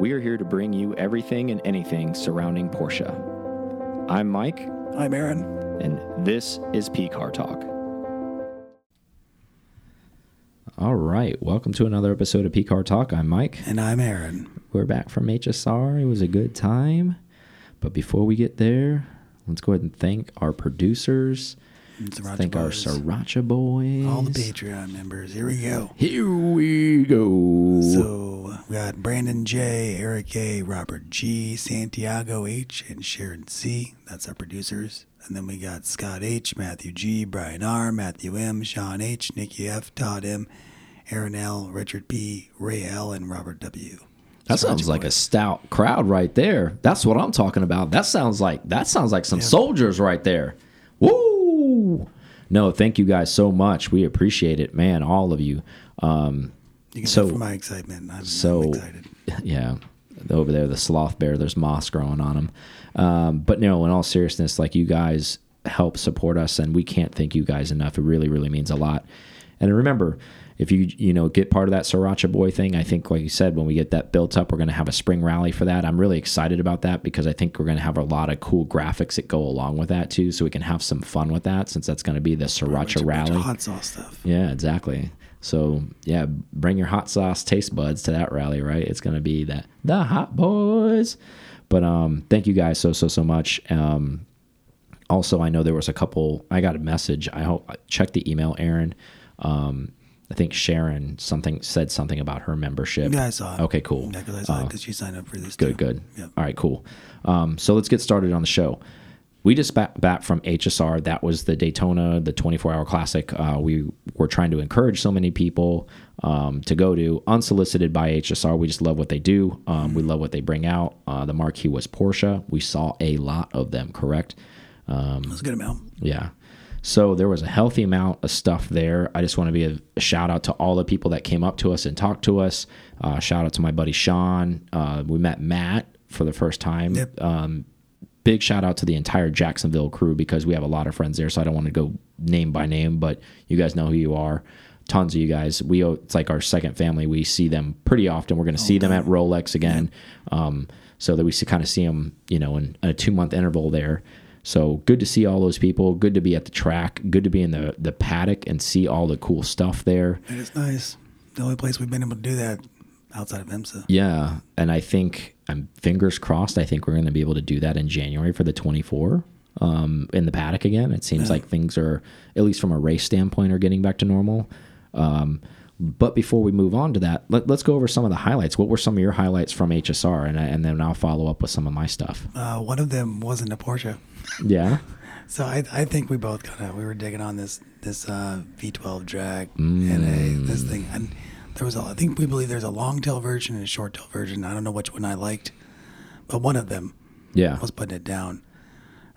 We are here to bring you everything and anything surrounding Porsche. I'm Mike, I'm Aaron. and this is P Car Talk. All right, welcome to another episode of P Car Talk. I'm Mike. And I'm Aaron. We're back from HSR. It was a good time. But before we get there, let's go ahead and thank our producers. Thank our Boys. Sriracha boys. All the Patreon members. Here we go. Here we go. So we got Brandon J, Eric A, Robert G, Santiago H, and Sharon C. That's our producers. And then we got Scott H, Matthew G, Brian R, Matthew M, Sean H, Nikki F, Todd M, Aaron L, Richard P, Ray L, and Robert W. That sounds like a stout crowd right there. That's what I'm talking about. That sounds like that sounds like some soldiers right there. Woo! No, thank you guys so much. We appreciate it, man. All of you. Um, You can So- for my excitement. I'm, so I'm excited. yeah, over there, the sloth bear. There's moss growing on him. Um, but no, in all seriousness, like you guys help support us, and we can't thank you guys enough. It really, really means a lot. And remember, if you you know get part of that Sriracha Boy thing, I think, like you said, when we get that built up, we're going to have a spring rally for that. I'm really excited about that because I think we're going to have a lot of cool graphics that go along with that too, so we can have some fun with that since that's going to be the Sriracha rally. Hot sauce stuff. Yeah, exactly. So yeah, bring your hot sauce taste buds to that rally, right? It's gonna be that the hot boys. But um, thank you guys so so so much. Um, also, I know there was a couple. I got a message. I hope check the email, Aaron. Um, I think Sharon something said something about her membership. Yeah, I saw it. Okay, cool. Yeah, because I saw it because you signed up for this. Good, too. good. Yeah. All right, cool. Um, so let's get started on the show. We just back, from HSR. That was the Daytona, the 24 hour classic. Uh, we were trying to encourage so many people um, to go to, unsolicited by HSR. We just love what they do. Um, we love what they bring out. Uh, the marquee was Porsche. We saw a lot of them, correct? Um, was a good amount. yeah. So there was a healthy amount of stuff there. I just want to be a, a shout out to all the people that came up to us and talked to us. Uh, shout out to my buddy Sean. Uh, we met Matt for the first time. Yep. Um, big shout out to the entire Jacksonville crew because we have a lot of friends there. So I don't want to go name by name, but you guys know who you are. Tons of you guys. We it's like our second family. We see them pretty often. We're going to see them at Rolex again, um, so that we see, kind of see them, you know, in a two month interval there. So good to see all those people. Good to be at the track. Good to be in the the paddock and see all the cool stuff there. It is nice. The only place we've been able to do that outside of IMSA. Yeah, and I think I'm fingers crossed. I think we're going to be able to do that in January for the 24 um, in the paddock again. It seems like things are, at least from a race standpoint, are getting back to normal. Um, but before we move on to that, let, us go over some of the highlights. What were some of your highlights from HSR, and and then I'll follow up with some of my stuff. Uh, one of them wasn't a Porsche. Yeah, So I, I think we both kind of we were digging on this this uh, V12 drag and a this thing and there was a, I think we believe there's a long tail version and a short tail version. I don't know which one I liked, but one of them yeah. was putting it down.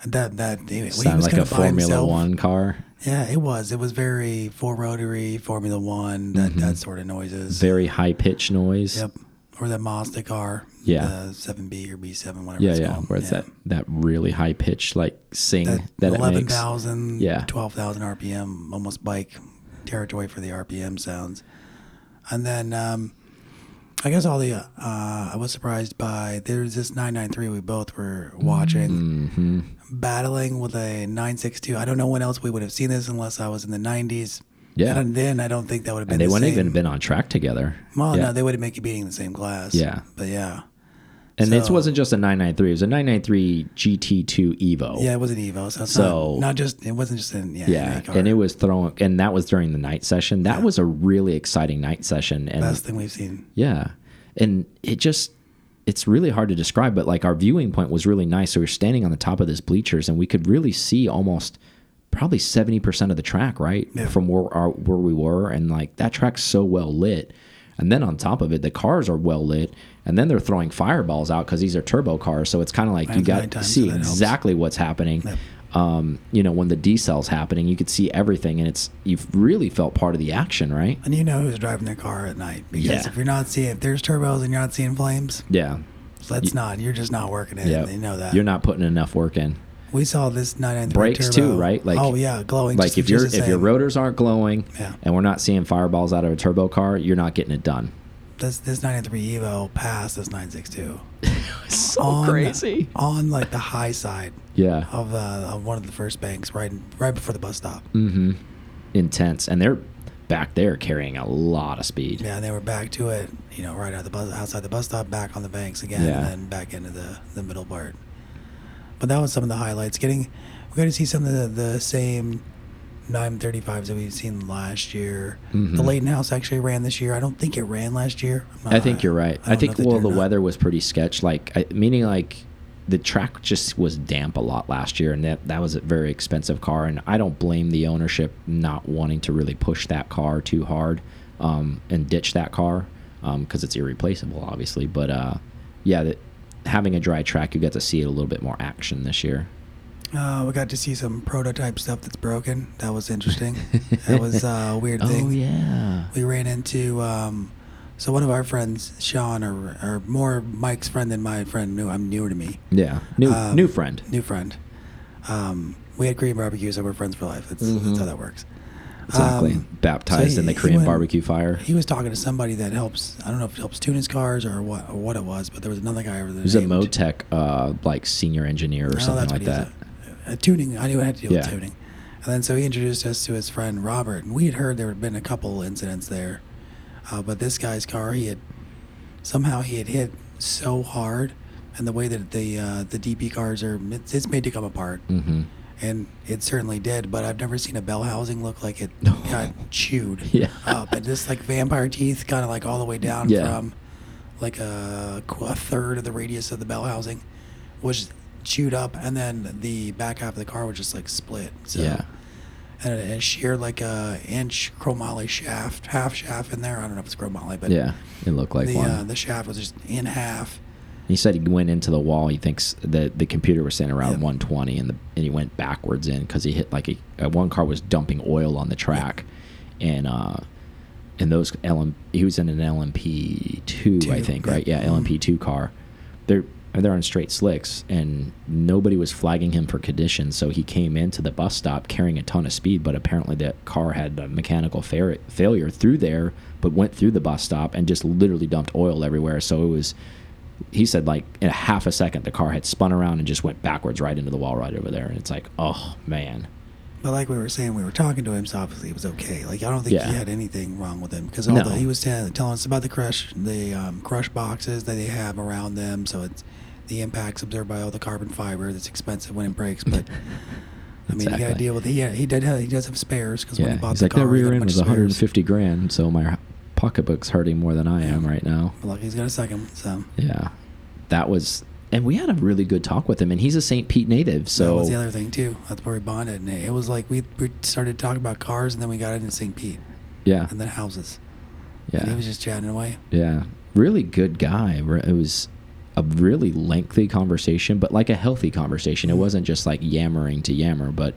And that that Sound like a Formula himself- One car. Yeah, it was. It was very four rotary Formula One that mm-hmm. that sort of noises. Very high pitch noise. Yep. Or that Mazda car. Yeah. Seven B or B seven, whatever Yeah, it's yeah. called. Where it's Yeah. that that really high pitch like sing that, that, it makes. 11,000, Yeah. 12,000 RPM, almost bike territory for the RPM sounds. And then um, I guess all the, uh, I was surprised by, there's this 993 we both were watching, Mm-hmm. battling with a 962. I don't know when else we would have seen this unless I was in the 90s. Yeah. And then I don't think that would have been And they the wouldn't same. even been on track together. Well, yeah. no, they would have make you being in the same class. Yeah. But yeah. And so- wasn't just a 993, it was a 993 GT2 Evo. Yeah, it was an Evo. So, So- not, not just, it wasn't just an, yeah, Yeah, and it was throwing, and that was during the night session. That was a really exciting night session, and best thing we've seen. yeah, and it just, it's really hard to describe, but like our viewing point was really nice. So we were standing on the top of this bleachers, and we could really see almost probably seventy percent of the track, right, Yeah. from where our where we were, and like that track's so well lit. And then on top of it, the cars are well lit, and then they're throwing fireballs out because these are turbo cars. So it's kind of like you got to so see exactly what's happening. Yep. Um, you know, when the decels happening, you could see everything, and it's you've really felt part of the action, right? And you know who's driving their car at night because Yeah. if you're not seeing if there's turbos and you're not seeing flames, Yeah, let's not. You're just not working it. yeah. You know that. you're not putting enough work in. we saw this 993 Brakes turbo. too, right? Like oh yeah, glowing. Like just- if your the if your rotors aren't glowing, Yeah. and we're not seeing fireballs out of a turbo car, you're not getting it done. This this 93 Evo passed this 962 so on, crazy. on like the high side Yeah. of, uh, of one of the first banks right right before the bus stop. Mm-hmm. Intense, and they're back there carrying a lot of speed. Yeah, and they were back to it, you know, right out the bus outside the bus stop, back on the banks again, Yeah. and then back into the the middle part. But that was some of the highlights. Getting we got to see some of the, the same 935s that we've seen last year. Mhm. The Leighton House actually ran this year. I don't think it ran last year. I'm I think you're right. don't I, think well, the not. weather was pretty sketch. Like, I, meaning like the track just was damp a lot last year, and that that was a very expensive car. And I don't blame the ownership not wanting to really push that car too hard um, and ditch that car because it's irreplaceable, obviously. But uh, yeah, that, having a dry track, you get to see it a little bit more action this year. Uh, we got to see some prototype stuff that's broken. That was interesting. that was uh, a weird thing. Oh yeah. we ran into um, so one of our friends, Sean, or, or more Mike's friend than my friend. New, I'm newer to me. Yeah. New Um, new friend. New friend. Um, we had Korean barbecue, so we're friends for life. That's, Mhm. that's how that works. Exactly. Um, Baptized so in the he- he Korean went- barbecue fire. He was talking to somebody that helps. I don't know if it helps tune his cars or what or what it was, but there was another guy over there. He was a Motec uh, like senior engineer or Oh, something like that. Uh, tuning. I knew it had to do with tuning. And then so he introduced us to his friend Robert, and we had heard there had been a couple incidents there, uh, but this guy's car, he had somehow he had hit so hard, and the way that the uh, the DP cars are, it's, it's made to come apart, Mm-hmm. and it certainly did. But I've never seen a bell housing look like it got chewed Yeah. up, and just like vampire teeth, kind of like all the way down Yeah. from like a, a third of the radius of the bell housing was chewed up, and then the back half of the car was just like split. So, Yeah. and it, it sheared like a inch chromoly shaft, half shaft in there. I don't know if it's chromoly, but Yeah. It looked like the one. uh, the shaft was just in half. He said he went into the wall. He thinks that the computer was saying around Yeah. 120, and the and he went backwards in because he hit like a, uh, one car was dumping oil on the track, and uh, and those LM he was in an LMP two, I think, yeah. right? Yeah, Mhm. LMP two car. They're they're on straight slicks, and nobody was flagging him for conditions. So he came into the bus stop carrying a ton of speed, but apparently the car had a mechanical fa failure through there, but went through the bus stop and just literally dumped oil everywhere. So it was he said like in a half a second the car had spun around and just went backwards right into the wall right over there and it's like oh man But like we were saying, we were talking to him, so obviously it was okay. Like I don't think Yeah. he had anything wrong with him because all No. he was telling, telling us about the crush, the um, crush boxes that they have around them. So it's the impacts observed by all the carbon fiber that's expensive when it breaks. But I mean, you got to deal with. He he did have, he does have spares because when he bought he's the like car, that rear end was of spares. 150 grand so my pocketbook's hurting more than i am Yeah. right now But, Like he's got a second. So yeah that was and we had a really good talk with him and he's a st pete native that so was the other thing too. That's where we bonded, and it was like we, we started talking about cars, and then we got into St. Pete, yeah and then houses. And yeah he was just chatting away. Yeah, really good guy. It was a really lengthy conversation, but like a healthy conversation. It Mhm. wasn't just like yammering to yammer, but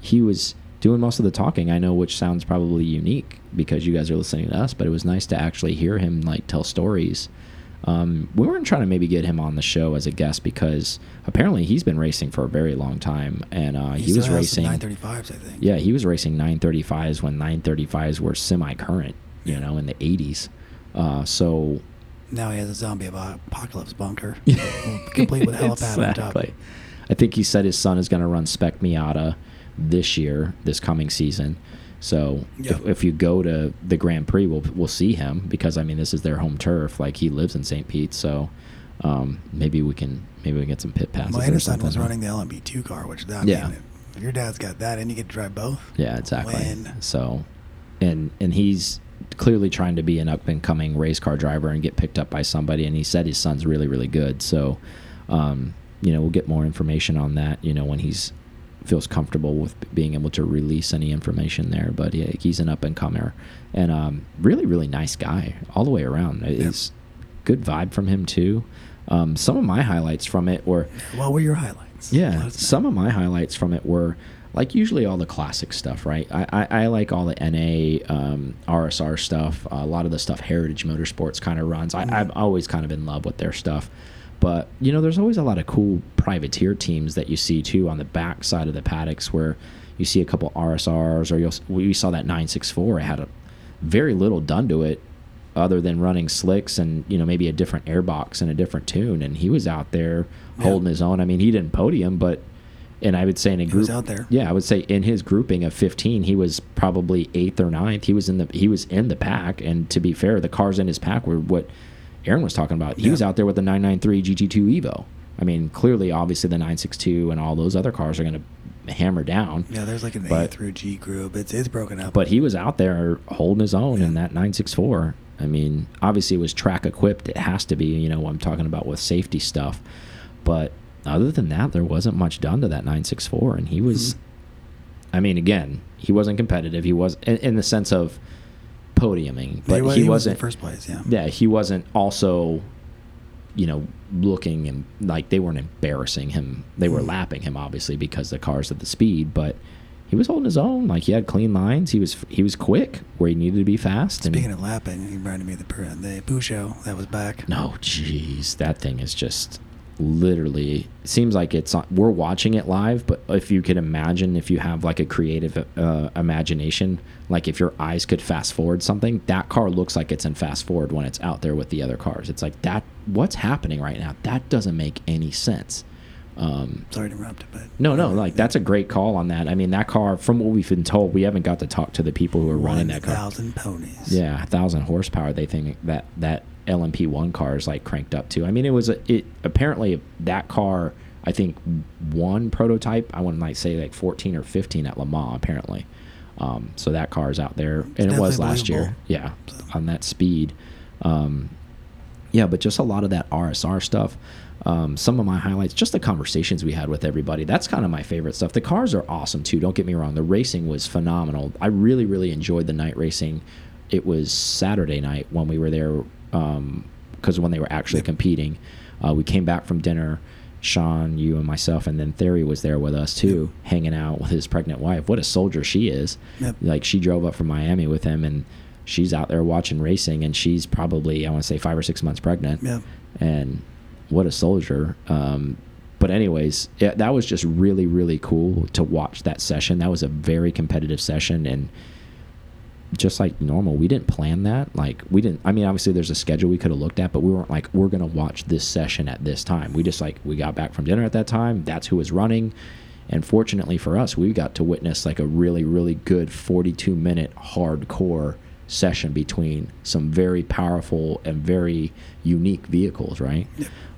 he was doing most of the talking. I know, which sounds probably unique because you guys are listening to us, but it was nice to actually hear him like tell stories. Um, we weren't trying to maybe get him on the show as a guest because apparently he's been racing for a very long time, and uh, he, was has some racing. 935s, I think. Yeah, he was racing 935s when 935s were semi-current, you know, in the 80s. Uh, so Now he has a zombie apocalypse bunker, complete with helipad on top. I think he said his son is going to run Spec Miata this year, this coming season. So Yeah. if, if you go to the Grand Prix, we'll we'll see him because I mean this is their home turf. Like he lives in St. Pete, so um, maybe we can maybe we can get some pit passes. My son was running the LMP2 car, which that Yeah. mean, if your dad's got that, and you get to drive both. Yeah, exactly. So, and and he's clearly trying to be an up and coming race car driver and get picked up by somebody. And he said his son's really really good. So, um, you know, we'll get more information on that. You know, when he's feels comfortable with being able to release any information there. But yeah, he's an up and comer and um, really really nice guy all the way around. It's good vibe from him too. Um, some of my highlights from it were What were your highlights? yeah, Let us know. some of my highlights from it were like usually all the classic stuff, right? I, I, I like all the NA, um, RSR stuff, a lot of the stuff Heritage Motorsports kind of runs. I, Mhm. I'm always kind of in love with their stuff. But, you know, there's always a lot of cool privateer teams that you see too on the back side of the paddocks where you see a couple RSRs or you'll, we saw that 964. It had a very little done to it other than running slicks and you know maybe a different airbox and a different tune, and he was out there Yeah. holding his own. I mean, he didn't podium, but and I would say in a He group was out there. Yeah, I would say in his grouping of 15, he was probably eighth or ninth. He was in the he was in the pack, and to be fair, the cars in his pack were what Aaron was talking about. He Yeah. was out there with the 993 GT2 Evo. I mean, clearly, obviously, the 962 and all those other cars are going to hammer down. Yeah, there's like an A through G group. It's it's broken up. But he was out there holding his own in that 964. I mean, obviously, it was track equipped. It has to be, you know, what I'm talking about with safety stuff. But other than that, there wasn't much done to that 964. And he was, Mm-hmm. I mean, again, he wasn't competitive. He was in, in the sense of podiuming, but he, wa- he, he was in wasn't. first place. Yeah. yeah, he wasn't also, you know, looking and like they weren't embarrassing him. They were Mhm. lapping him obviously because the cars at the speed, but he was holding his own. Like he had clean lines. He was he was quick where he needed to be fast. And Speaking of lapping, he reminded me of the the Peugeot that was back. no, jeez, that thing is just literally seems like it's we're watching it live but if you could imagine if you have like a creative uh, imagination like if your eyes could fast forward something that car looks like it's in fast forward when it's out there with the other cars. It's like that what's happening right now? That doesn't make any sense um, Sorry to interrupt, but no no like that's a great call on that i mean that car from what we've been told we haven't got to talk to the people who are running that car thousand ponies. yeah, a thousand horsepower. They think that that LMP one car is like cranked up to. I mean, it was a, it apparently that car. I think one prototype. I wouldn't like say like fourteen or fifteen at Le Mans apparently. Um, so that car is out there, and it was last year. Yeah, So- on that speed. Um, yeah, but just a lot of that RSR stuff. Um, some of my highlights, just the conversations we had with everybody. That's kind of my favorite stuff. The cars are awesome too. Don't get me wrong. The racing was phenomenal. I really, really enjoyed the night racing. It was Saturday night when we were there because when they were actually competing, uh, we came back from dinner. Sean, you, and myself, and then Theory was there with us too, hanging out with his pregnant wife. What a soldier she is! Yep. Like she drove up from Miami with him, and she's out there watching racing, and she's probably I want to say five or six months pregnant Yeah. and what a soldier. Um, but anyways, it, that was just really really cool to watch that session. That was a very competitive session, and just like normal, we didn't plan that. Like we didn't. I mean, obviously there's a schedule we could have looked at, but we weren't like we're gonna watch this session at this time. We just like we got back from dinner at that time. That's who was running. And fortunately for us, we got to witness like a really, really good 42 minute hardcore session between some very powerful and very unique vehicles, right?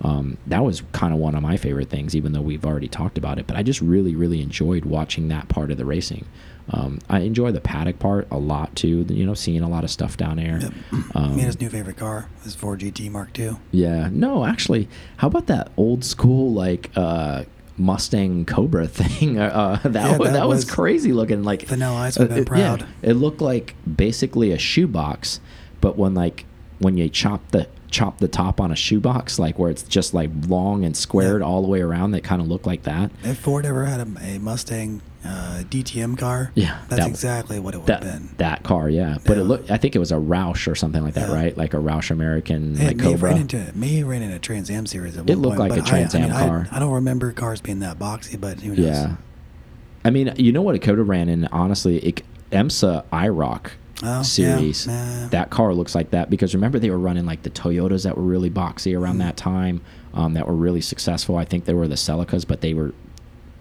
Um, that was kind of one of my favorite things, even though we've already talked about it. But I just really, really enjoyed watching that part of the racing. Um, I enjoy the paddock part a lot too. You know, seeing a lot of stuff down there. Yep. Um, his new favorite car, his Ford GT Mark II. yeah. No, actually, how about that old school like uh, Mustang Cobra thing? Uh, that Yeah, that, that was, was- crazy looking. Like Vanilla Ice would've been it- yeah, proud. it looked like basically a shoebox, but when like when you chop the chop the top on a shoebox, like where it's just like long and squared Yeah. all the way around, that kind of looked like that. If Ford ever had a, a Mustang uh, DTM car, Yeah, that's that- exactly what it would That have been. that car, yeah. But it looked. I think it was a Roush or something like that, Yeah. right? Like a Roush American Hey, like may have Cobra. ran into may have ran into a Trans Am series at It looked point, like a Trans I, I Am mean, I- car. I, don't remember cars being that boxy, but? Yeah. I mean, you know what it could have ran in, honestly? It, IMSA IROC Oh, yeah, series. nah. That car looks like that because remember they were running like the Toyotas that were really boxy around Mm. that time, um, that were really successful. I think they were the Celicas, but they were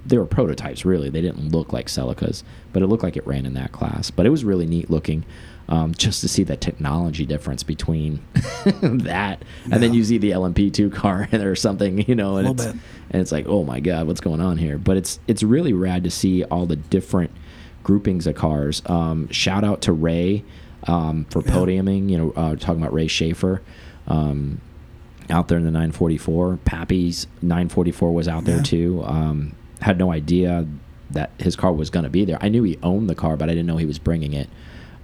they were prototypes really. They didn't look like Celicas, but it looked like it ran in that class. But it was really neat looking. Um, just to see the technology difference between that, and then you see the LMP2 car or something, you know, and it's bit. and it's like, oh my god, what's going on here? But it's it's really rad to see all the different groupings of cars. Um, shout out to Ray um, for Yeah. podiuming. You know, uh, talking about Ray Schaefer. Um, out there in the 944, Pappy's 944 was out there Yeah. too. Had no idea that his car was going to be there. I knew he owned the car, but I didn't know he was bringing it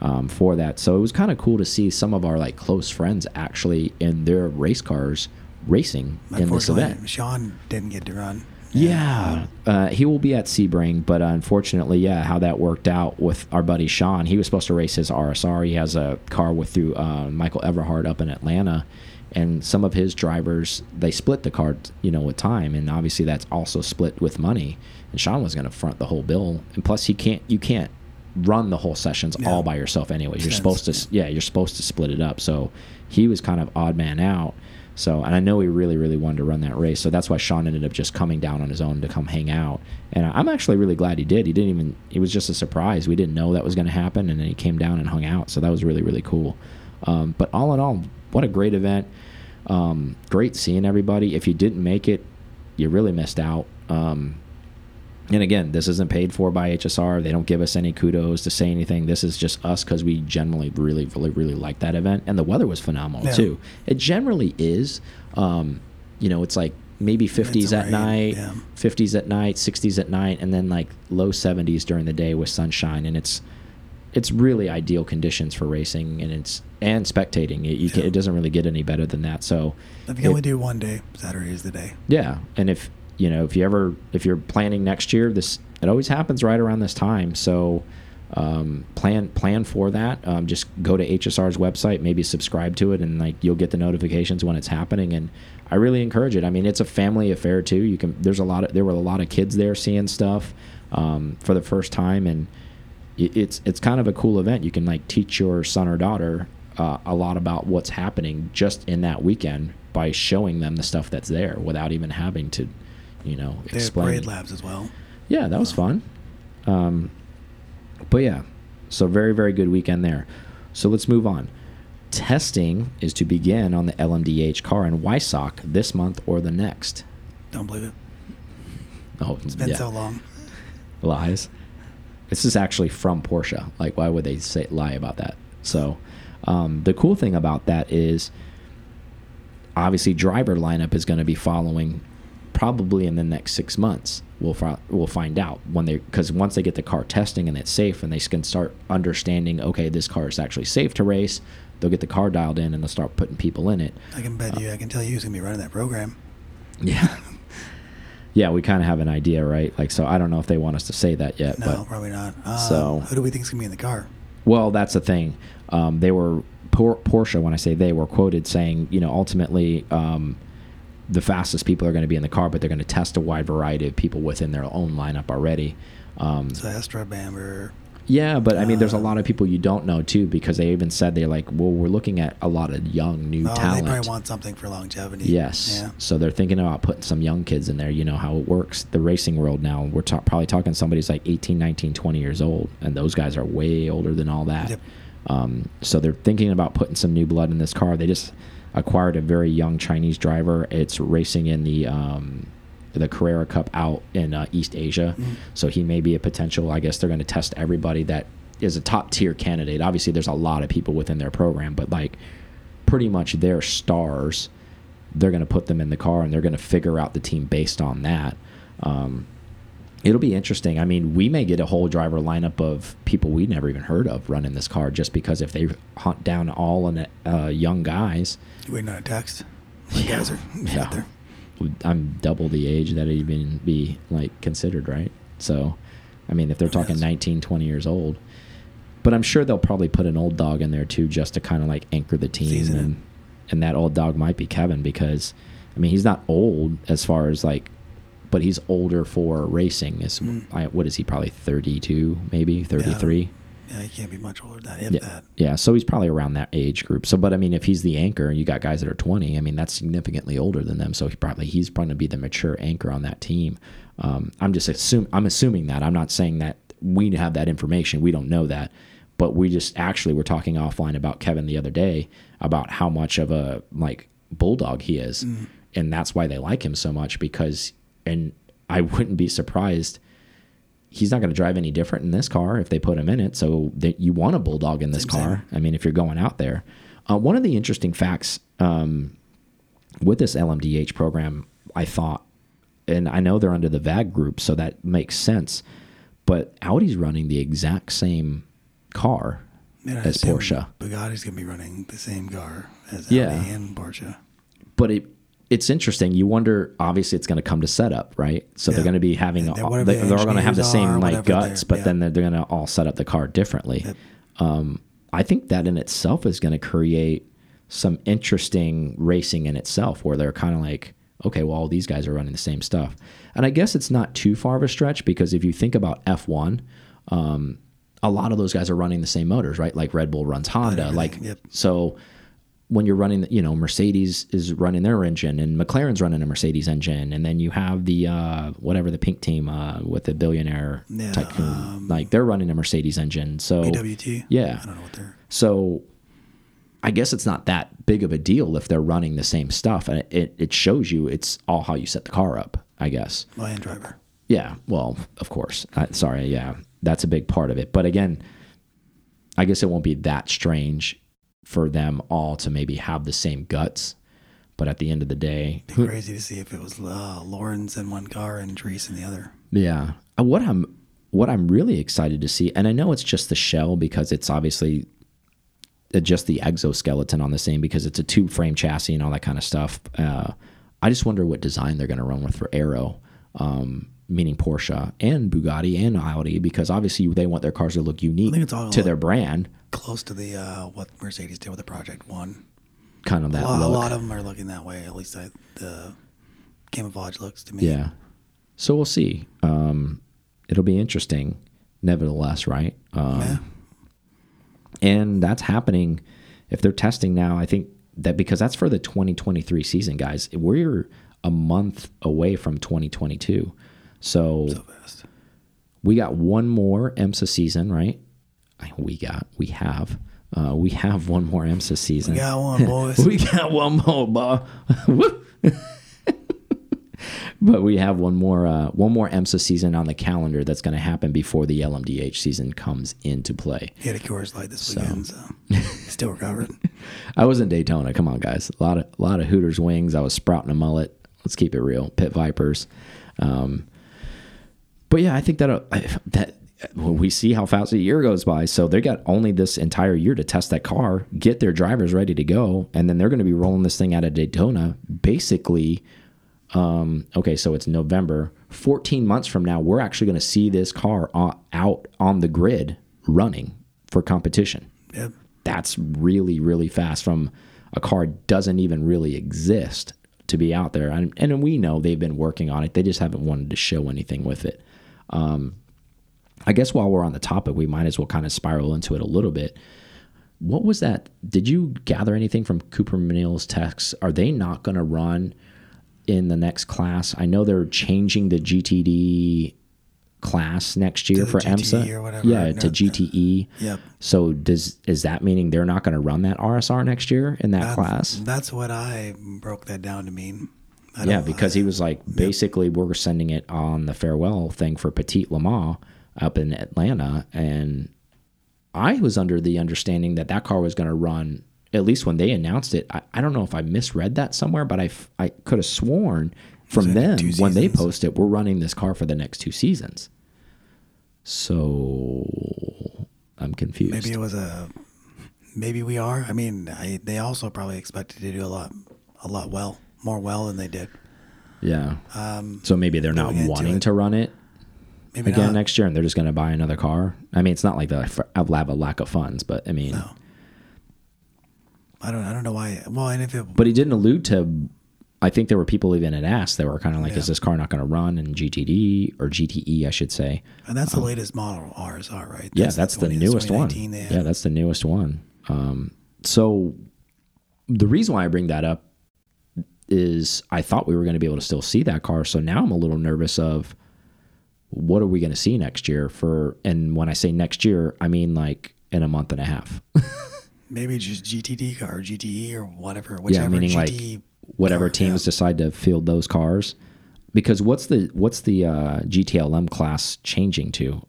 um, for that. So it was kind of cool to see some of our like close friends actually in their race cars racing in this event. Sean didn't get to run. Yeah, uh, he will be at Sebring, but unfortunately, yeah, how that worked out with our buddy Sean. He was supposed to race his RSR. He has a car with through uh, Michael Everhart up in Atlanta, and some of his drivers they split the car, you know, with time, and obviously that's also split with money. And Sean was going to front the whole bill, and plus he can't, you can't run the whole sessions Yeah. all by yourself anyways. You're Sense, supposed to, s- yeah, you're supposed to split it up. So he was kind of odd man out. So, and I know he really, really wanted to run that race. So that's why Sean ended up just coming down on his own to come hang out. And I'm actually really glad he did. He didn't even, it was just a surprise. We didn't know that was going to happen. And then he came down and hung out. So that was really, really cool. Um, but all in all, what a great event. Um, great seeing everybody. If you didn't make it, you really missed out. Um, and again, this isn't paid for by HSR. They don't give us any kudos to say anything. This is just us because we generally really, really, really like that event, and the weather was phenomenal Yeah. too. It generally is. Um, you know, it's like maybe 50s a at rain, night, yeah. 50s at night, 60s at night, and then like low 70s during the day with sunshine, and it's it's really ideal conditions for racing and it's and spectating. It, you can, it doesn't really get any better than that. So If you it- only do one day, Saturday is the day. yeah, and if you know if you ever if you're planning next year, this it always happens right around this time. So um, plan plan for that. Um, just go to HSR's website, maybe subscribe to it, and like you'll get the notifications when it's happening. And I really encourage it. I mean, it's a family affair too. You can there's a lot of there were a lot of kids there seeing stuff um, for the first time, and it's it's kind of a cool event. You can like teach your son or daughter uh, a lot about what's happening just in that weekend by showing them the stuff that's there without even having to, you know, They have explain. parade it. labs as well. Yeah, that was fun. Um, but yeah, so very very good weekend there. So let's move on. Testing is to begin on the LMDH car in Weissach this month or the next. Don't believe it. Oh, It's been yeah. so long. lies. This is actually from Porsche. Like, why would they say lie about that? So, um, the cool thing about that is, obviously, driver lineup is going to be following, probably in the next six months. We'll fi we'll find out when they because once they get the car testing and it's safe and they can start understanding, okay, this car is actually safe to race. They'll get the car dialed in and they'll start putting people in it. I can bet you. I can tell you who's gonna be running that program. Yeah. Yeah, we kind of have an idea, right? Like, so I don't know if they want us to say that yet, No, but probably not. Uh, So- who do we think is gonna be in the car? Well, that's the thing. Um, they were Por Porsche. When I say they were quoted saying, you know, ultimately um, the fastest people are going to be in the car, but they're going to test a wide variety of people within their own lineup already. Um, So Estre, Bamber. Yeah, but I mean, there's a Uh, lot of people you don't know too, because they even said they're like, well, we're looking at a lot of young new Oh, they talent. probably want something for longevity. Yes. Yeah. So they're thinking about putting some young kids in there. You know how it works. The racing world now, we're ta probably talking somebody's like 18, 19, 20 years old. And those guys are way older than all that. Yep. Um, so they're thinking about putting some new blood in this car. They just acquired a very young Chinese driver. It's racing in the. Um, the Carrera Cup out in uh, East Asia, Mm-hmm. so he may be a potential. I guess they're going to test everybody that is a top tier candidate. Obviously, there's a lot of people within their program, but like pretty much their stars they're going to put them in the car and they're going to figure out the team based on that. Um, it'll be interesting. I mean, we may get a whole driver lineup of people we never even heard of running this car just because if they hunt down all in uh, young guys, You waiting on a text? My Yeah. guys are Yeah. out there. I'm double the age that even be like considered, right? So, I mean, if they're talking knows? 19, 20 years old, but I'm sure they'll probably put an old dog in there too, just to kind of like anchor the team, Season it. and and that old dog might be Kevin because, I mean, he's not old as far as like, but he's older for racing. Is Mm. I, what is he? Probably 32, maybe 33. Yeah, you can't be much older than that. If Yeah, that. yeah. So he's probably around that age group. So, but I mean, if he's the anchor and you got guys that are 20, I mean, that's significantly older than them. So he probably he's probably going to be the mature anchor on that team. Um, I'm just assume I'm assuming that. I'm not saying that we have that information. We don't know that, but we just actually were talking offline about Kevin the other day about how much of a like bulldog he is, and that's why they like him so much because. And I wouldn't be surprised he's not going to drive any different in this car if they put him in it. So that you want a bulldog in this Same car. thing. I mean, if you're going out there, uh, one of the interesting facts um, with this LMDH program, I thought, and I know they're under the VAG group, so that makes sense. But Audi's running the exact same car as Porsche. Bugatti's gonna be running the same car as Yeah. Audi and Porsche. but it it's interesting. You wonder. Obviously, it's going to come to setup, right? So they're going to be having. All, they, they're all going to have the same like guts, but yeah. then they're, they're going to all set up the car differently. Yep. Um, I think that in itself is going to create some interesting racing in itself, where they're kind of like, okay, well, all these guys are running the same stuff, and I guess it's not too far of a stretch because if you think about F one. Um, a lot of those guys are running the same motors, right? Like Red Bull runs Honda. Like yep. so when you're running, you know, Mercedes is running their engine and McLaren's running a Mercedes engine, and then you have the uh, whatever the pink team uh, with the billionaire Yeah, tycoon, like they're running a Mercedes engine. So AWT. yeah, I don't know what they're. so I guess it's not that big of a deal if they're running the same stuff, and it it shows you it's all how you set the car up. I guess. Well, and driver. Yeah, well, of course. I, sorry, yeah, that's a big part of it. But again, I guess it won't be that strange for them all to maybe have the same guts. But at the end of the day, Be crazy to see if it was uh, Laurens in one car and Dries in the other. yeah, Uh, what I'm what I'm really excited to see, and I know it's just the shell because it's obviously uh, just the exoskeleton on the same because it's a tube frame chassis and all that kind of stuff. Uh, I just wonder what design they're going to run with for Aero, um, meaning Porsche and Bugatti and Audi, because obviously they want their cars to look unique think it's all to like- their brand, Close to the uh, what Mercedes did with the Project One. kind of A that lot, a lot of them are looking that way. At least I, the camouflage looks to me. Yeah. So we'll see. Um, it'll be interesting, nevertheless, right? Um, Yeah. And that's happening. If they're testing now, I think that because that's for the 2023 season, guys. We're a month away from 2022. So, So fast. we got one more IMSA season, right? We got, we have, uh, we have one more IMSA season. We got one, boys. We got one more, boy. But we have one more, uh, one more IMSA season on the calendar that's going to happen before the LMDH season comes into play. He had a Coors Light this weekend, so still recovered. I was in Daytona. Come on, guys. A lot of, a lot of Hooters wings. I was sprouting a mullet. Let's keep it real. Pit Vipers. Um, but yeah, I think that that well, we see how fast a year goes by. So they got only this entire year to test that car, get their drivers ready to go, and then they're going to be rolling this thing out of Daytona. Basically, um, okay, so it's November. 14 months from now, we're actually going to see this car on, out on the grid running for competition Yep. that's really really fast from a car doesn't even really exist to be out there and, and we know they've been working on it they just haven't wanted to show anything with it um, i guess while we're on the topic we might as well kind of spiral into it a little bit. What was that did you gather anything from cooper MacNeil's text are they not going to run in the next class? I know they're changing the gtd class next year for GTE IMSA or whatever, yeah to gte Yep. so does is that meaning they're not going to run that RSR next year in that That's, class? That's what I broke that down to mean. Yeah, because he was like, basically, we're sending it on the farewell thing for Petit Le Mans up in Atlanta, and I was under the understanding that that car was going to run. At least when they announced it, I, I don't know if I misread that somewhere, but I, I could have sworn from them when they posted, we're running this car for the next two seasons. So I'm confused. maybe it was a. Maybe we are. I mean, I, they also probably expected to do a lot, a lot well, more well than they did. yeah. Um, So maybe they're not wanting to run it maybe again not. next year, and they're just going to buy another car. I mean, it's not like they have a lack of funds, but I mean, No. I don't. I don't know why. Well, and if it. but he didn't allude to. I think there were people even had asked. that were kind of like, Yeah. "Is this car not going to run in GTD or GTE?" I should say. And that's the latest model RSR, right? um, Yeah, that's, the 20 newest one. 2019 they had. Yeah, that's the newest one. Um, so the reason why I bring that up is I thought we were going to be able to still see that car. So now I'm a little nervous of what are we going to see next year for and when I say next year, I mean like in a month and a half. Maybe just GTD car or GTE or whatever. Whichever meaning, like, Whatever car, teams yeah. decide to field those cars. Because what's the what's the uh, GTLM class changing to?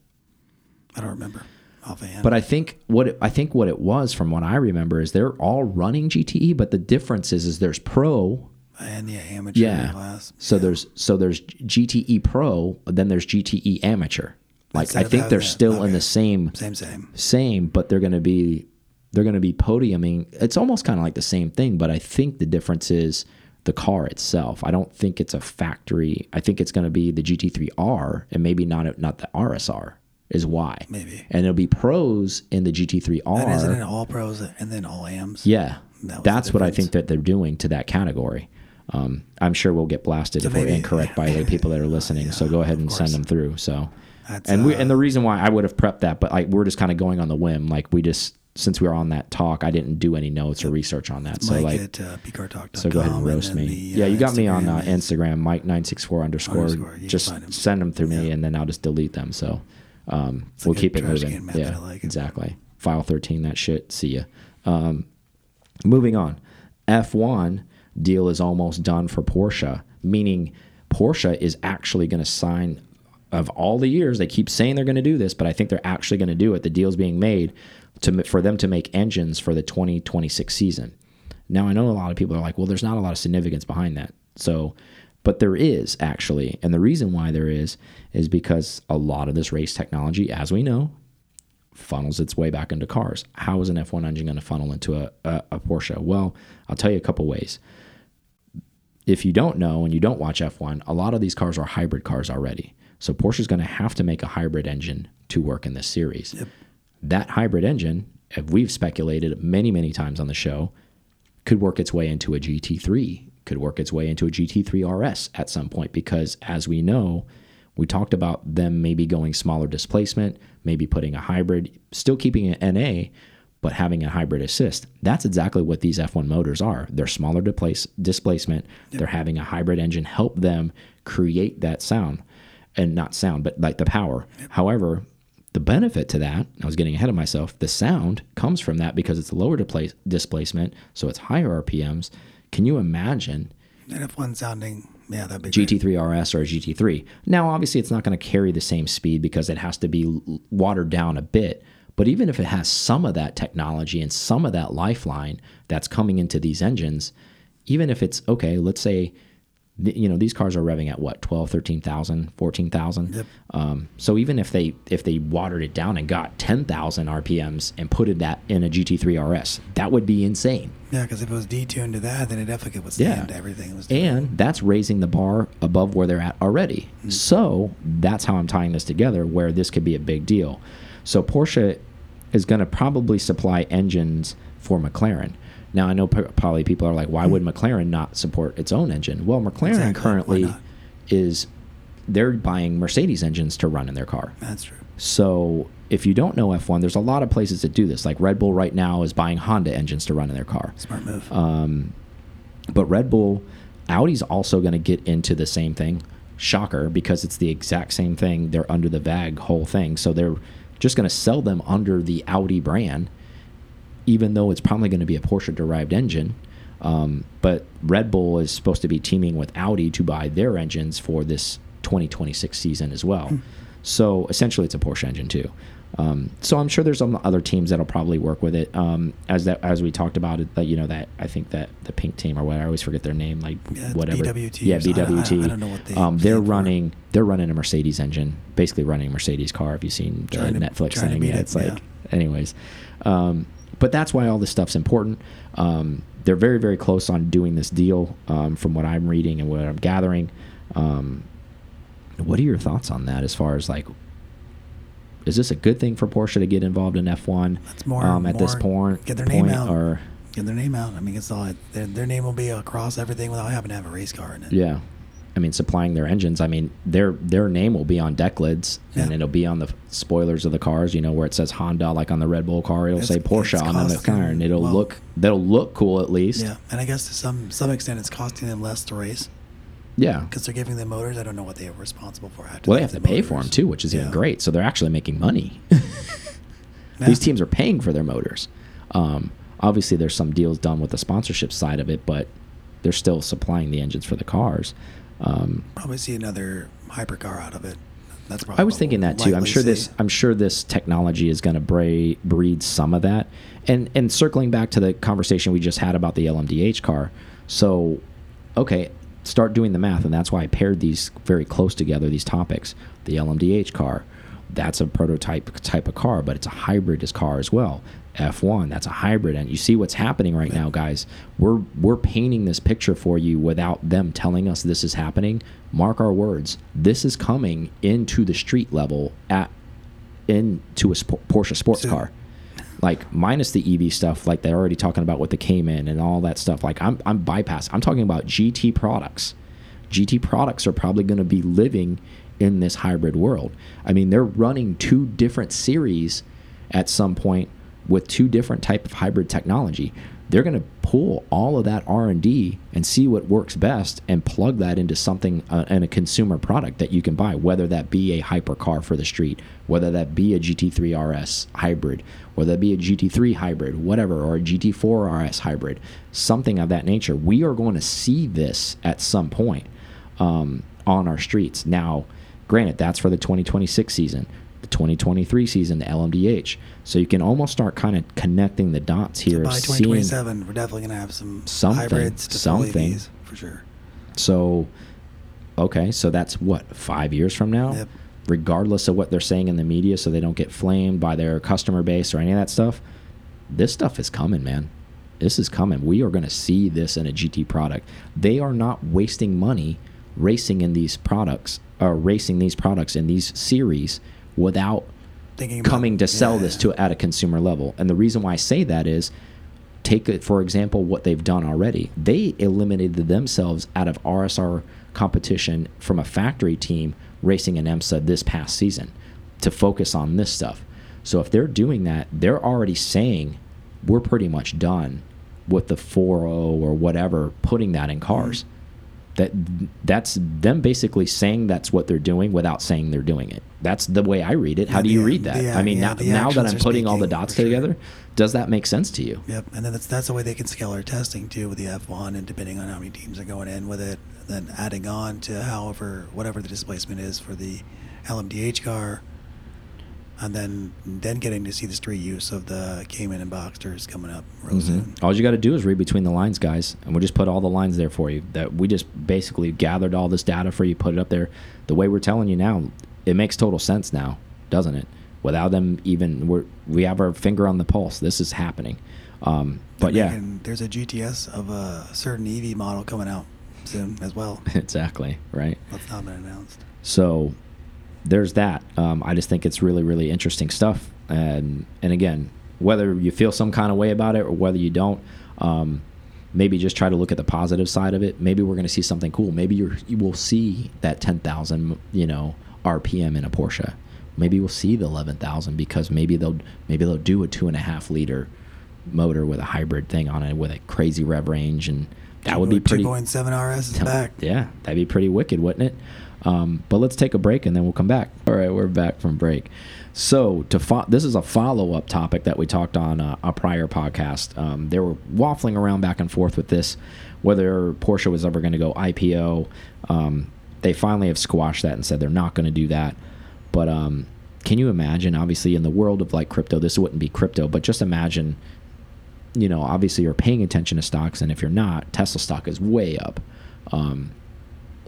I don't remember offhand. But I think what it, I think what it was from what I remember is they're all running GTE, but the difference is is there's pro and yeah, amateur Yeah. class. So there's so there's GTE Pro, then there's GTE Amateur. Like Instead I think they're that- still in the same Same, same. same, but they're going to be they're going to be podiuming. It's almost kind of like the same thing, but I think the difference is the car itself. I don't think it's a factory. I think it's going to be the GT3R and maybe not not the RSR is why. Maybe. And it'll be pros in the GT3R. And isn't it all pros and then all AMs? Yeah, That that's what I think that they're doing to that category. Um, I'm sure we'll get blasted So if we're maybe- incorrect by the people that are listening. so go ahead and send them through. So That's, and we uh, and the reason why I would have prepped that, but like we're just kind of going on the whim. Like we just since we were on that talk, I didn't do any notes or research on that. So Mike like, at uh, so go ahead and roast then me. the, yeah, uh, you got me on uh, Instagram, Mike nine six four underscore. Underscore, you can Just send them through me, and then I'll just delete them. So um, we'll keep it moving. Yeah, I like it. exactly. File thirteen, that shit. See ya. Um, moving on. F one deal is almost done for Porsche, meaning Porsche is actually going to sign. Of all the years, they keep saying they're going to do this, but I think they're actually going to do it. The deal's being made to for them to make engines for the 2026 season. Now I know a lot of people are like, well, there's not a lot of significance behind that. So, but there is actually, and the reason why there is is because a lot of this race technology, as we know, funnels its way back into cars. How is an F1 engine going to funnel into a, a, a Porsche? Well, I'll tell you a couple ways. If you don't know and you don't watch F1, a lot of these cars are hybrid cars already. So Porsche's going to have to make a hybrid engine to work in this series. That hybrid engine, we've speculated many, many times on the show, could work its way into a GT3, could work its way into a GT3 RS at some point because, as we know, we talked about them maybe going smaller displacement, maybe putting a hybrid, still keeping an NA, but having a hybrid assist. That's exactly what these F1 motors are. They're smaller displace, displacement. They're having a hybrid engine help them create that sound, and not sound, but like the power. However, the benefit to that, I was getting ahead of myself, the sound comes from that because it's lower displacement, so it's higher RPMs. Can you imagine An F1 sounding, yeah, that'd be great. GT3 RS or a GT3? Now, obviously, it's not going to carry the same speed because it has to be watered down a bit. But even if it has some of that technology and some of that lifeline that's coming into these engines, even if it's okay, let's say, you know, these cars are revving at what 12, 13,000, 14,000. Yep. Um, so even if they if they watered it down and got 10,000 RPMs and put it that in a GT3 RS, that would be insane. Yeah, because if it was detuned to that, then it definitely would Yeah. stand to everything. And that's raising the bar above where they're at already. So that's how I'm tying this together, where this could be a big deal. So Porsche is going to probably supply engines for McLaren. Now I know probably people are like, why would McLaren not support its own engine? Well, McLaren Exactly. Currently is they're buying Mercedes engines to run in their car. That's true. So if you don't know F1, there's a lot of places that do this. Like Red Bull right now is buying Honda engines to run in their car. Smart move. Um, but Red Bull, Audi's also going to get into the same thing. Shocker, because it's the exact same thing. They're under the VAG whole thing. So they're just going to sell them under the Audi brand, even though it's probably going to be a Porsche derived engine. Um, but Red Bull is supposed to be teaming with Audi to buy their engines for this 2026 season as well. So essentially, it's a Porsche engine too. Um, so I'm sure there's some other teams that'll probably work with it. Um, as that as we talked about it, that you know that I think that the pink team or what I always forget their name, like Yeah, whatever. BWT Yeah, something. I I BWT. I don't know what they um, they're for. running. They're running a Mercedes engine, basically running a Mercedes car. Have you seen the Trying Netflix to thing? Yeah, it, it's like, yeah. anyways. Um, but that's why all this stuff's important. Um, they're very, very close on doing this deal, um, from what I'm reading and what I'm gathering. Um, what are your thoughts on that? As far as like, is this a good thing for Porsche to get involved in F1 That's more- um, at this point? get their point, name out. or Get their name out. I mean, it's all their, their name will be across everything without having to have a race car in it. Yeah. I mean, supplying their engines. I mean, their their name will be on deck lids, and it'll be on the spoilers of the cars. You know, where it says Honda, like on the Red Bull car, it'll It's- say Porsche on the McLaren. It'll well- look that'll look cool at least. Yeah, and I guess to some some extent it's costing them less to race Yeah. because they're giving them motors. I don't know what they are responsible for. After Well, they have to the pay for them too, which is even great. So they're actually making money. Yeah. These teams are paying for their motors. Um, obviously, there's some deals done with the sponsorship side of it, but they're still supplying the engines for the cars. Um, probably see another hypercar out of it. That's probably I was thinking that too. I'm sure this. I'm sure this technology is going to breed breed some of that. And and circling back to the conversation we just had about the LMDH car. So, okay, start doing the math, and that's why I paired these very close together. These topics. The LMDH car, that's a prototype type of car, but it's a hybrid car as well. F1, that's a hybrid, and you see what's happening right now, guys. We're we're painting this picture for you without them telling us this is happening. Mark our words. This is coming into the street level at into a Porsche sports Soon. car. Like minus the EV stuff, like they're already talking about with the Cayman and all that stuff. Like I'm I'm bypass. I'm talking about GT products. GT products are probably going to be living in this hybrid world. I mean, they're running two different series at some point with two different type of hybrid technology. They're going to pull all of that R&D and see what works best and plug that into something uh, in a consumer product that you can buy, whether that be a hypercar for the street, whether that be a GT3 RS hybrid, whether that be a GT3 hybrid, whatever, or a GT4 RS hybrid, something of that nature. We are going to see this at some point um, on our streets. Now, granted, that's for the 2026 season. The 2023 season, the LMDH. So you can almost start kind of connecting the dots here. So by seeing- 2027, we're definitely going to have some Something, hybrids to something. EVs for sure. So, okay, so that's what five years from now, Yep. regardless of what they're saying in the media, so they don't get flamed by their customer base or any of that stuff. This stuff is coming, man. This is coming. We are going to see this in a GT product. They are not wasting money racing in these products, or racing these products in these series without Thinking coming to sell yeah. this to at a consumer level. And the reason why I say that is take it for example what they've done already. They eliminated themselves out of RSR competition from a factory team racing an IMSA this past season to focus on this stuff. So if they're doing that, they're already saying we're pretty much done with the 4.0 or whatever putting that in cars. That that's them basically saying that's what they're doing without saying they're doing it. That's the way I read it. How Yeah, do you the- read that? the- I mean, yeah, now, now that I'm putting all the dots sure. together, does that make sense to you? Yep, and then that's that's the way they can scale our testing too with the F1, and depending on how many teams are going in with it, then adding on to however whatever the displacement is for the LMDH car, and then then getting to see the street use of the Cayman and Boxsters coming up real Mhm. soon. All you got to do is read between the lines, guys, and we'll just put all the lines there for you. That we just basically gathered all this data for you, put it up there. The way we're telling you now, it makes total sense now, doesn't it? Without them even, we're, we have our finger on the pulse. This is happening. Um, but They're yeah, making- there's a GTS of a certain EV model coming out soon as well. exactly right. That's not been announced. So there's that. Um, I just think it's really, really interesting stuff. And and again, whether you feel some kind of way about it or whether you don't, um, maybe just try to look at the positive side of it. Maybe we're going to see something cool. Maybe you're, you will see that 10,000, you know, RPM in a Porsche. Maybe we'll see the 11,000 because maybe they'll maybe they'll do a two and a half liter motor with a hybrid thing on it with a crazy rev range and that would be pretty 2.7 RS is back. yeah, that'd be pretty wicked, wouldn't it? Um, but let's take a break and then we'll come back. All right, we're back from break. So to this is a follow up topic that we talked on uh, a prior podcast. Um, they were waffling around back and forth with this, whether Porsche was ever going to go IPO. Um, they finally have squashed that and said they're not going to do that. But um, can you imagine? Obviously, in the world of like crypto, this wouldn't be crypto, but just imagine you know, obviously you're paying attention to stocks, and if you're not, Tesla stock is way up, um,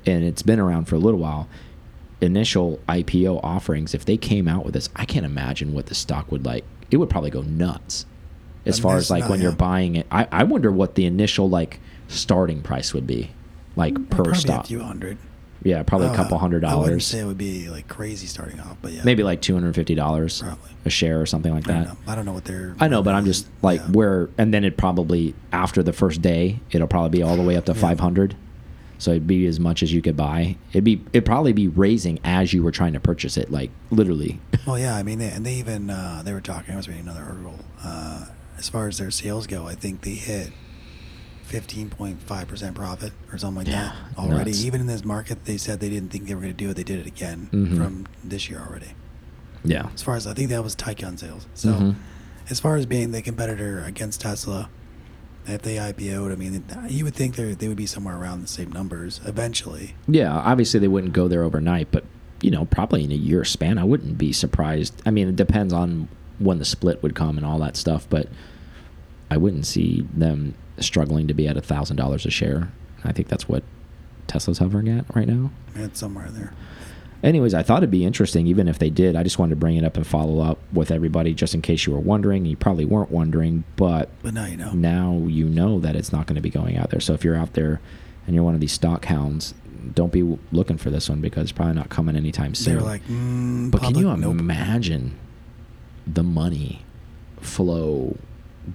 and it's been around for a little while. Initial IPO offerings, if they came out with this, I can't imagine what the stock would like. It would probably go nuts, as far as like not- when you're buying it. I, I wonder what the initial like starting price would be, like per Probably stock. a few hundred. Yeah, probably a Uh, couple hundred dollars. I wouldn't say it would be like crazy starting off, but yeah, Maybe like two hundred fifty dollars Probably. a share or something like I don't that. know. I don't know what they're. I know, but I'm just like Yeah. where, and then it probably after the first day, it'll probably be all the way up to Yeah. 500. So it'd be as much as you could buy. It'd be, it'd probably be raising as you were trying to purchase it, like literally. Well, yeah, I mean, they, and they even uh, they were talking. I was reading another article. Uh, as far as their sales go, I think they hit fifteen point five percent profit or something like Yeah, that already. nuts. Even in this market, they said they didn't think they were going to do it. They did it again Mhm. from this year already. yeah. As far as I think that was Taycan sales. So, Mhm. as far as being the competitor against Tesla, if they IPO'd, I mean, you would think they they would be somewhere around the same numbers eventually. Yeah. Obviously, they wouldn't go there overnight, but you know, probably in a year span, I wouldn't be surprised. I mean, it depends on when the split would come and all that stuff, but I wouldn't see them struggling to be at a thousand dollars a share. I think that's what Tesla's hovering at right now. It's somewhere there. Anyways, I thought it'd be interesting, even if they did. I just wanted to bring it up and follow up with everybody, just in case you were wondering. You probably weren't wondering, but But now you know. now you know that it's not going to be going out there. So if you're out there and you're one of these stock hounds, don't be looking for this one because it's probably not coming anytime soon. They soon. were like, mm, but can you public? Nope. imagine the money flow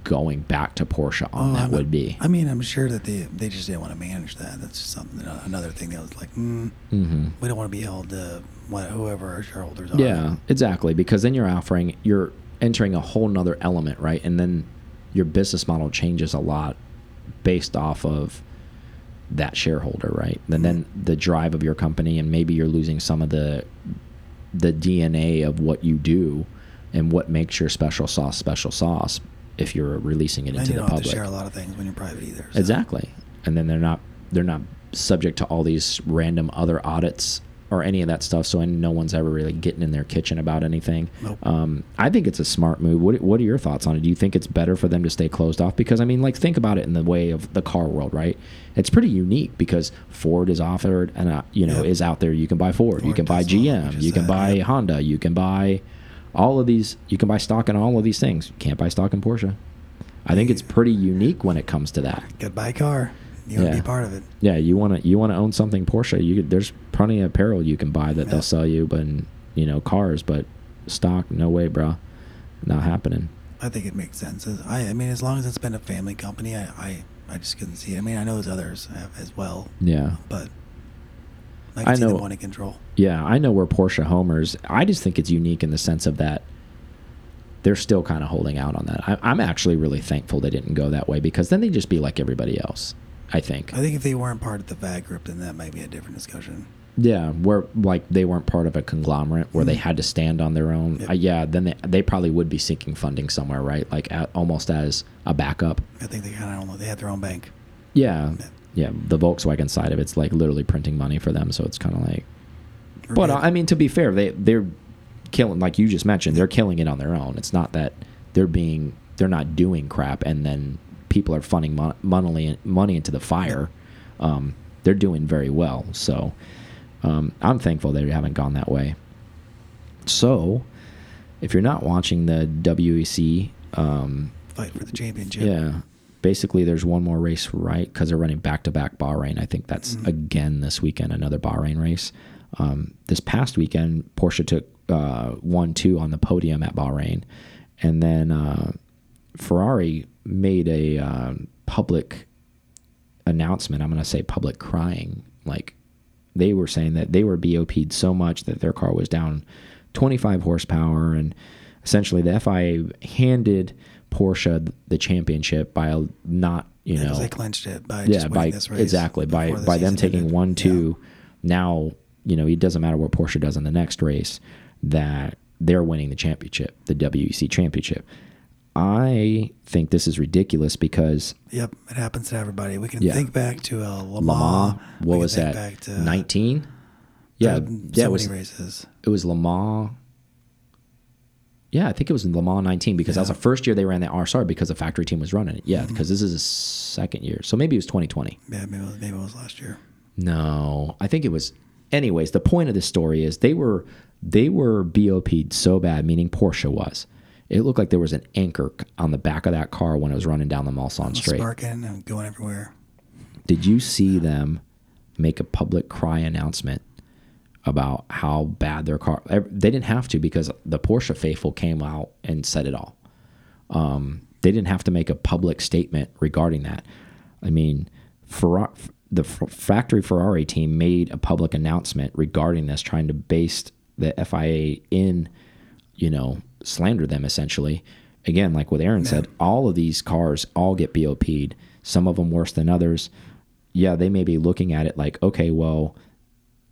going back to Porsche on Oh, that I'm- would be. I mean, I'm sure that they they just didn't want to manage that. That's something another thing that was like, mm, hmm we don't want to be held to what, whoever our shareholders are. Yeah, exactly. Because then you're offering, you're entering a whole nother element, right? And then your business model changes a lot based off of that shareholder, right? And then the drive of your company, and maybe you're losing some of the the DNA of what you do and what makes your special sauce special sauce if you're releasing it And into you the don't have to public. share a lot of things when you're private either. so. Exactly. And then they're not they're not subject to all these random other audits or any of that stuff. So no one's ever really getting in their kitchen about anything. Nope. Um, I think it's a smart move. What What are your thoughts on it? Do you think it's better for them to stay closed off? Because I mean, like think about it in the way of the car world, right? It's pretty unique because Ford is offered and uh, you know Yep. is out there. You can buy Ford, you can buy GM, you can said, buy yep. Honda, you can buy all of these. You can buy stock in all of these things. You can't buy stock in Porsche. I think it's pretty unique when it comes to that. Got to buy a car. You want to be part of it. Yeah, you want to you want to own something Porsche. You could, there's plenty of apparel you can buy that Yeah. they'll sell you, but you know cars, but stock, no way, bro, not happening. I think it makes sense. I, I mean, as long as it's been a family company, I, I, I just couldn't see it. I mean, I know there's others have as well, Yeah, but I can I see know- them wanting control. yeah, I know we're Porsche homers. I just think it's unique in the sense of that they're still kind of holding out on that. I, I'm actually really thankful they didn't go that way because then they'd just be like everybody else. I think. I think if they weren't part of the VAG group, then that might be a different discussion. Yeah, where like they weren't part of a conglomerate where they Mhm. had to stand on their own. Yep. Uh, yeah, then they, they probably would be seeking funding somewhere, right? Like at, almost as a backup. I think they kind of don't know. They had their own bank. Yeah, Yeah. Yeah. The Volkswagen side of it's like literally printing money for them, so it's kind of like. We're But. I mean, to be fair, they they're killing like you just mentioned. They're killing it on their own. It's not that they're being they're not doing crap, and then people are funding mon money money into the fire. Um, they're doing very well. So um, I'm thankful they haven't gone that way. So, if you're not watching the WEC, um, fight for the championship. yeah. Basically, there's one more race, right? Because they're running back to back Bahrain. I think that's Mhm. again this weekend, another Bahrain race. Um, this past weekend, Porsche took uh, 1 2 on the podium at Bahrain. And then uh, Ferrari made a uh, public announcement. I'm going to say public crying. Like they were saying that they were BOP'd so much that their car was down 25 horsepower. And essentially, the FIA handed Porsche the championship by a not, you know, they clinched it by yeah, just by exactly by by them taking ended. one Yeah. two. Now you know it doesn't matter what Porsche does in the next race that they're winning the championship, the WEC championship. I think this is ridiculous because Yep, it happens to everybody. We can Yeah. think back to uh, Le Mans. What was that? Nineteen. Yeah, yeah, so it was many races. it was Le Mans. Yeah, I think it was in Le Mans 19 because that was the first year they ran the RSR because the factory team was running it. Yeah, Mhm. because this is a second year, so maybe it was 2020. Yeah, maybe it was, maybe it was last year. No, I think it was. Anyways, the point of this story is they were they were BOP'd so bad, meaning Porsche was. It looked like there was an anchor on the back of that car when it was running down the Mulsanne Straight. Sparking and going everywhere. Did you see them make a public cry announcement about how bad their car? They didn't have to because the Porsche faithful came out and said it all. Um, they didn't have to make a public statement regarding that. I mean, Ferrari, the F- factory Ferrari team made a public announcement regarding this, trying to base the FIA in, you know, slander them essentially. Again, like what Aaron said, all of these cars all get BOP'd. Some of them worse than others. Yeah, they may be looking at it like, okay, well,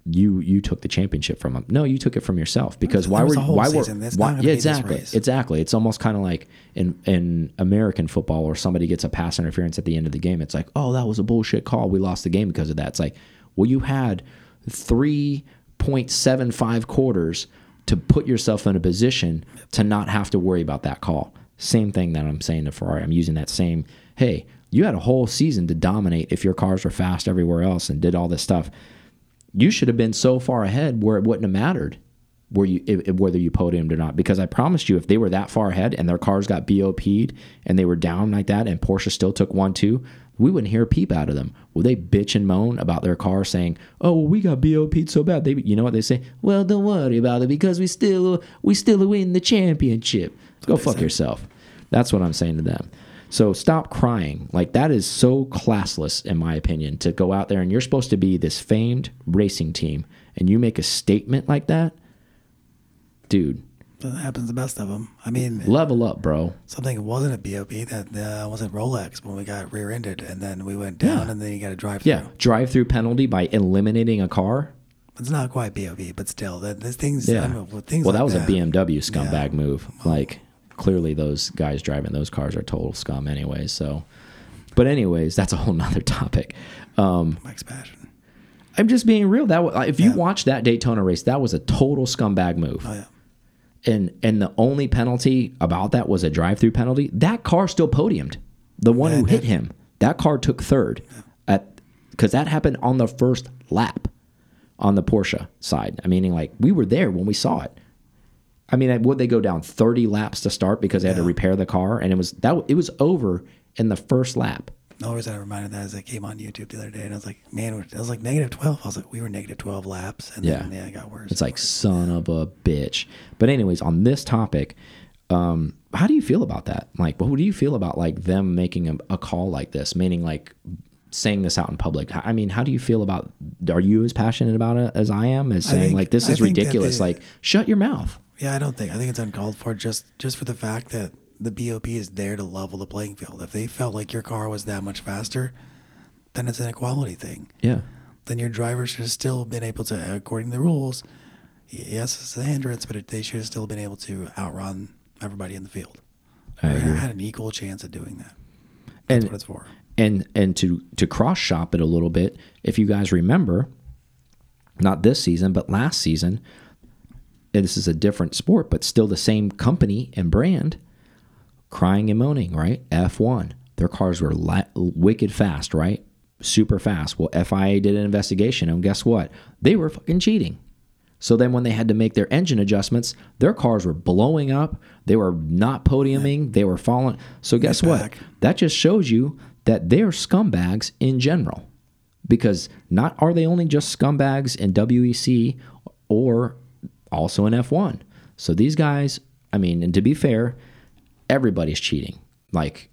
you you took the championship from them. No, you took it from yourself because why were why season. were why, yeah exactly exactly. It's almost kind of like in in American football where somebody gets a pass interference at the end of the game. It's like, oh, that was a bullshit call. We lost the game because of that. It's like, well, you had three point seven five quarters to put yourself in a position to not have to worry about that call. Same thing that I'm saying to Ferrari. I'm using that same. Hey, you had a whole season to dominate if your cars were fast everywhere else and did all this stuff you should have been so far ahead where it wouldn't have mattered where you if, if- whether you podiumed or not. Because I promised you, if they were that far ahead and their cars got BOP'd and they were down like that, and Porsche still took one two, we wouldn't hear a peep out of them. Would they bitch and moan about their car, saying, "Oh, well, we got BOP'd so bad"? They, you know what they say? Well, don't worry about it because we still we still win the championship. Go fuck yourself. That's what I'm saying to them. So stop crying. Like that is so classless, in my opinion, to go out there and you're supposed to be this famed racing team, and you make a statement like that, dude. That happens to the best of them. I mean, Level up, bro. something wasn't a BOP that uh, wasn't Rolex when we got rear-ended, and then we went down, Yeah. and then you got to drive through. Yeah, drive through penalty by eliminating a car. It's not quite BOP, but still, that this things. Yeah. Things well, that like was a BMW scumbag Yeah. move. Like clearly, those guys driving those cars are total scum, anyways. So, but anyways, that's a whole nother topic. Um, Mike's passion. I'm just being real. That wa- if you Yeah. watch that Daytona race, that was a total scumbag move. Oh yeah. and and the only penalty about that was a drive-through penalty. That car still podiumed. The one Yeah, who hit him, that car took third at because that happened on the first lap on the Porsche side. I mean, like we were there when we saw it. I mean, would they go down 30 laps to start because they had to repair the car, and it was that it was over in the first lap. The only reason I reminded that is I came on YouTube the other day and I was like, man, I was like negative 12. I was like, we were negative 12 laps. And then, Yeah. yeah, it got worse. It's like son of a bitch. But anyways, on this topic, um, how do you feel about that? Like, what do you feel about like them making a, a call like this? Meaning like saying this out in public. I mean, how do you feel about? Are you as passionate about it as I am? As saying think- like this I is ridiculous. they- like, shut your mouth. Yeah, I don't think. I think it's uncalled for just just for the fact that the BOP is there to level the playing field. If they felt like your car was that much faster, then it's an equality thing. Yeah. Then your driver should have still been able to, according to the rules, yes, it's a hindrance, but it, they should have still been able to outrun everybody in the field. I agree. had an equal chance of doing that. That's And what it's for. and and to to cross shop it a little bit if you guys remember not this season but last season this is a different sport but still the same company and brand. Crying and moaning right? F1 their cars were la wicked fast right? Super fast. Well fia did an investigation and guess what? They were fucking cheating. So then when they had to make their engine adjustments their cars were blowing up. They were not podiuming. They were falling. So guess what? back. that just shows you that they're scumbags in general. Because not are they only just scumbags in WEC or also in F1. So these guys, I mean, and to be fair, everybody's cheating. Like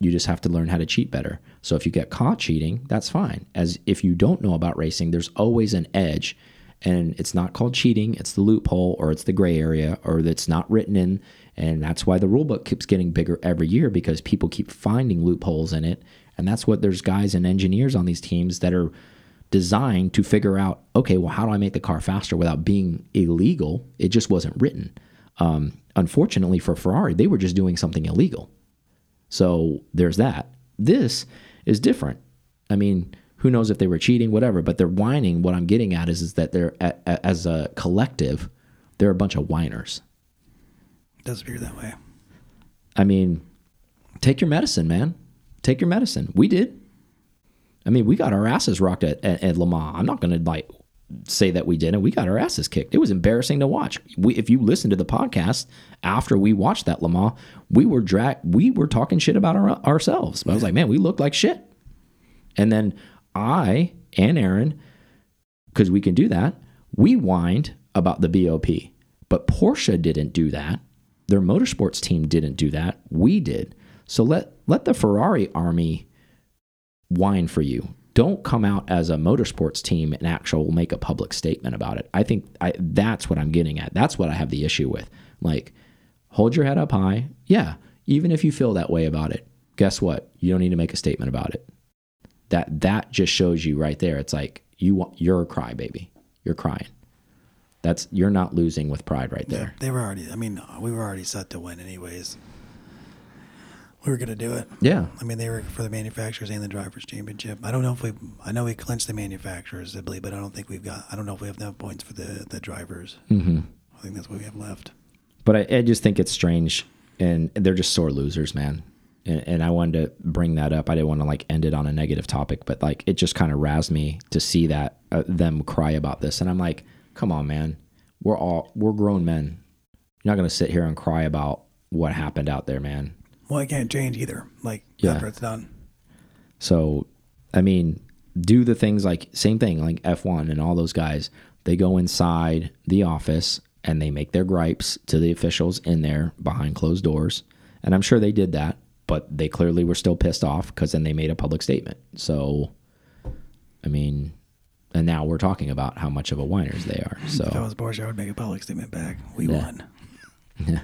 you just have to learn how to cheat better. So if you get caught cheating, that's fine. As if you don't know about racing, there's always an edge. And it's not called cheating, it's the loophole or it's the gray area or it's not written in. And that's why the rule book keeps getting bigger every year because people keep finding loopholes in it. And that's what there's guys and engineers on these teams that are designed to figure out okay, well, how do I make the car faster without being illegal? It just wasn't written. Um, unfortunately for Ferrari, they were just doing something illegal. So there's that. This is different. I mean, who knows if they were cheating, whatever, but they're whining. What I'm getting at is, is that they're, as a collective, they're a bunch of whiners. It does appear that way. I mean, take your medicine, man. Take your medicine. We did. I mean, we got our asses rocked at, at, at Le Mans. I'm not going to like say that we didn't. We got our asses kicked. It was embarrassing to watch. We, if you listen to the podcast after we watched that Le Mans, we were drag, we were talking shit about our, ourselves. I was like, man, we looked like shit. And then I and Aaron, because we can do that, we whined about the BOP. But Porsche didn't do that. Their motorsports team didn't do that. We did. So let let the Ferrari army whine for you. Don't come out as a motorsports team and actual make a public statement about it. I think I, that's what I'm getting at. That's what I have the issue with. Like, hold your head up high. Yeah, even if you feel that way about it, guess what? You don't need to make a statement about it. That that just shows you right there. It's like you want you're a crybaby. You're crying. That's you're not losing with pride right Yeah, there. they were already. I mean, we were already set to win, anyways. We were gonna do it. Yeah. I mean, they were for the manufacturers and the drivers' championship. I don't know if we. I know we clinched the manufacturers, I believe, but I don't think we've got. I don't know if we have enough points for the the drivers. Mm-hmm. I think that's what we have left. But I, I just think it's strange, and they're just sore losers, man. And, and I wanted to bring that up. I didn't want to like end it on a negative topic, but like it just kind of razzed me to see that uh, them cry about this, and I'm like, come on, man. We're all we're grown men. You're not gonna sit here and cry about what happened out there, man. Well, I can't change either. Like Yeah. after it's done. So, I mean, do the things like same thing, like F1 and all those guys. They go inside the office and they make their gripes to the officials in there behind closed doors. And I'm sure they did that, but they clearly were still pissed off because then they made a public statement. So, I mean, and now we're talking about how much of a whiners they are. So if I was Porsche, I would make a public statement back. We Yeah. won.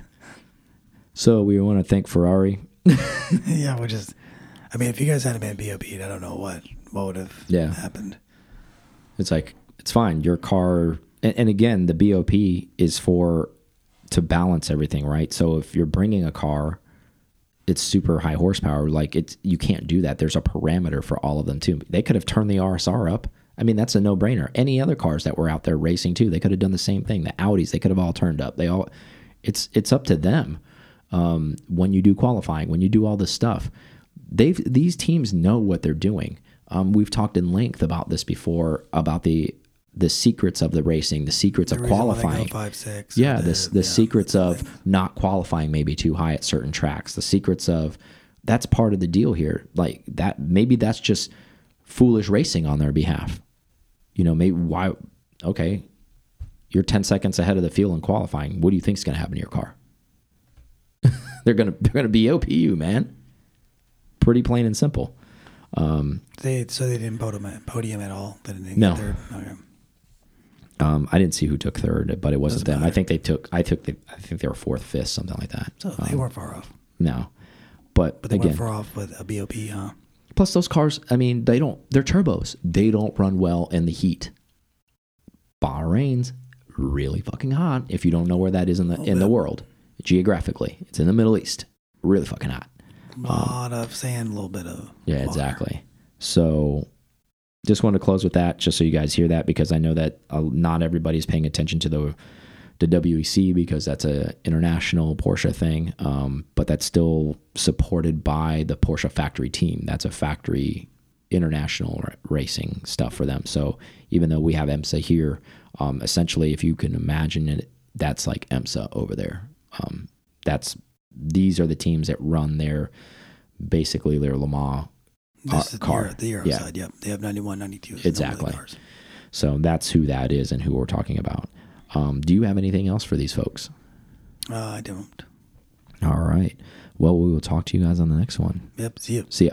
so we want to thank Ferrari. yeah, we just. I mean, if you guys hadn't been BOP'd, I don't know what what would have Yeah. happened. It's like it's fine. Your car, and, and again, the BOP is for to balance everything, right? So if you're bringing a car, it's super high horsepower. Like it's you can't do that. There's a parameter for all of them too. They could have turned the RSR up. I mean, that's a no brainer. Any other cars that were out there racing too, they could have done the same thing. The Audis, they could have all turned up. They all, it's it's up to them. Um, when you do qualifying, when you do all this stuff, they've these teams know what they're doing. Um, we've talked in length about this before about the the secrets of the racing, the secrets of The reason why they go qualifying. five six. Yeah, or this the yeah, secrets of not qualifying maybe too high at certain tracks. The secrets of that's part of the deal here. Like that maybe that's just foolish racing on their behalf. You know, maybe why okay, you're 10 seconds ahead of the field in qualifying. What do you think is going to happen to your car? They're going to they're to BOP you, man. Pretty plain and simple. They so they didn't podium at, podium at all. They didn't No. third. Okay. Um, I didn't see who took third, but it wasn't Doesn't them. I think they took. I took the. I think they were fourth, fifth, something like that. So they weren't far off. No, but, But they again, weren't far off with a BOP, huh? plus those cars. I mean, they don't. They're turbos. They don't run well in the heat. Bahrain's really fucking hot. If you don't know where that is in the in the world geographically, it's in the Middle East. Really fucking hot. A lot of sand, a little bit of Yeah, water. exactly. So just wanted to close with that, just so you guys hear that, because I know that uh, not everybody's paying attention to the the WEC because that's a international Porsche thing, um, but that's still supported by the Porsche factory team. That's a factory international racing stuff for them. So even though we have IMSA here, um, essentially, if you can imagine it, that's like IMSA over there. Um, that's these are the teams that run their basically their Le Mans uh, car. the, Euro, the Euro Yeah. side. Yep. They have 91, 92. Some Exactly. cars. So that's who that is and who we're talking about. Um, do you have anything else for these folks? Uh, I don't. All right. Well, we will talk to you guys on the next one. Yep. See you. See ya.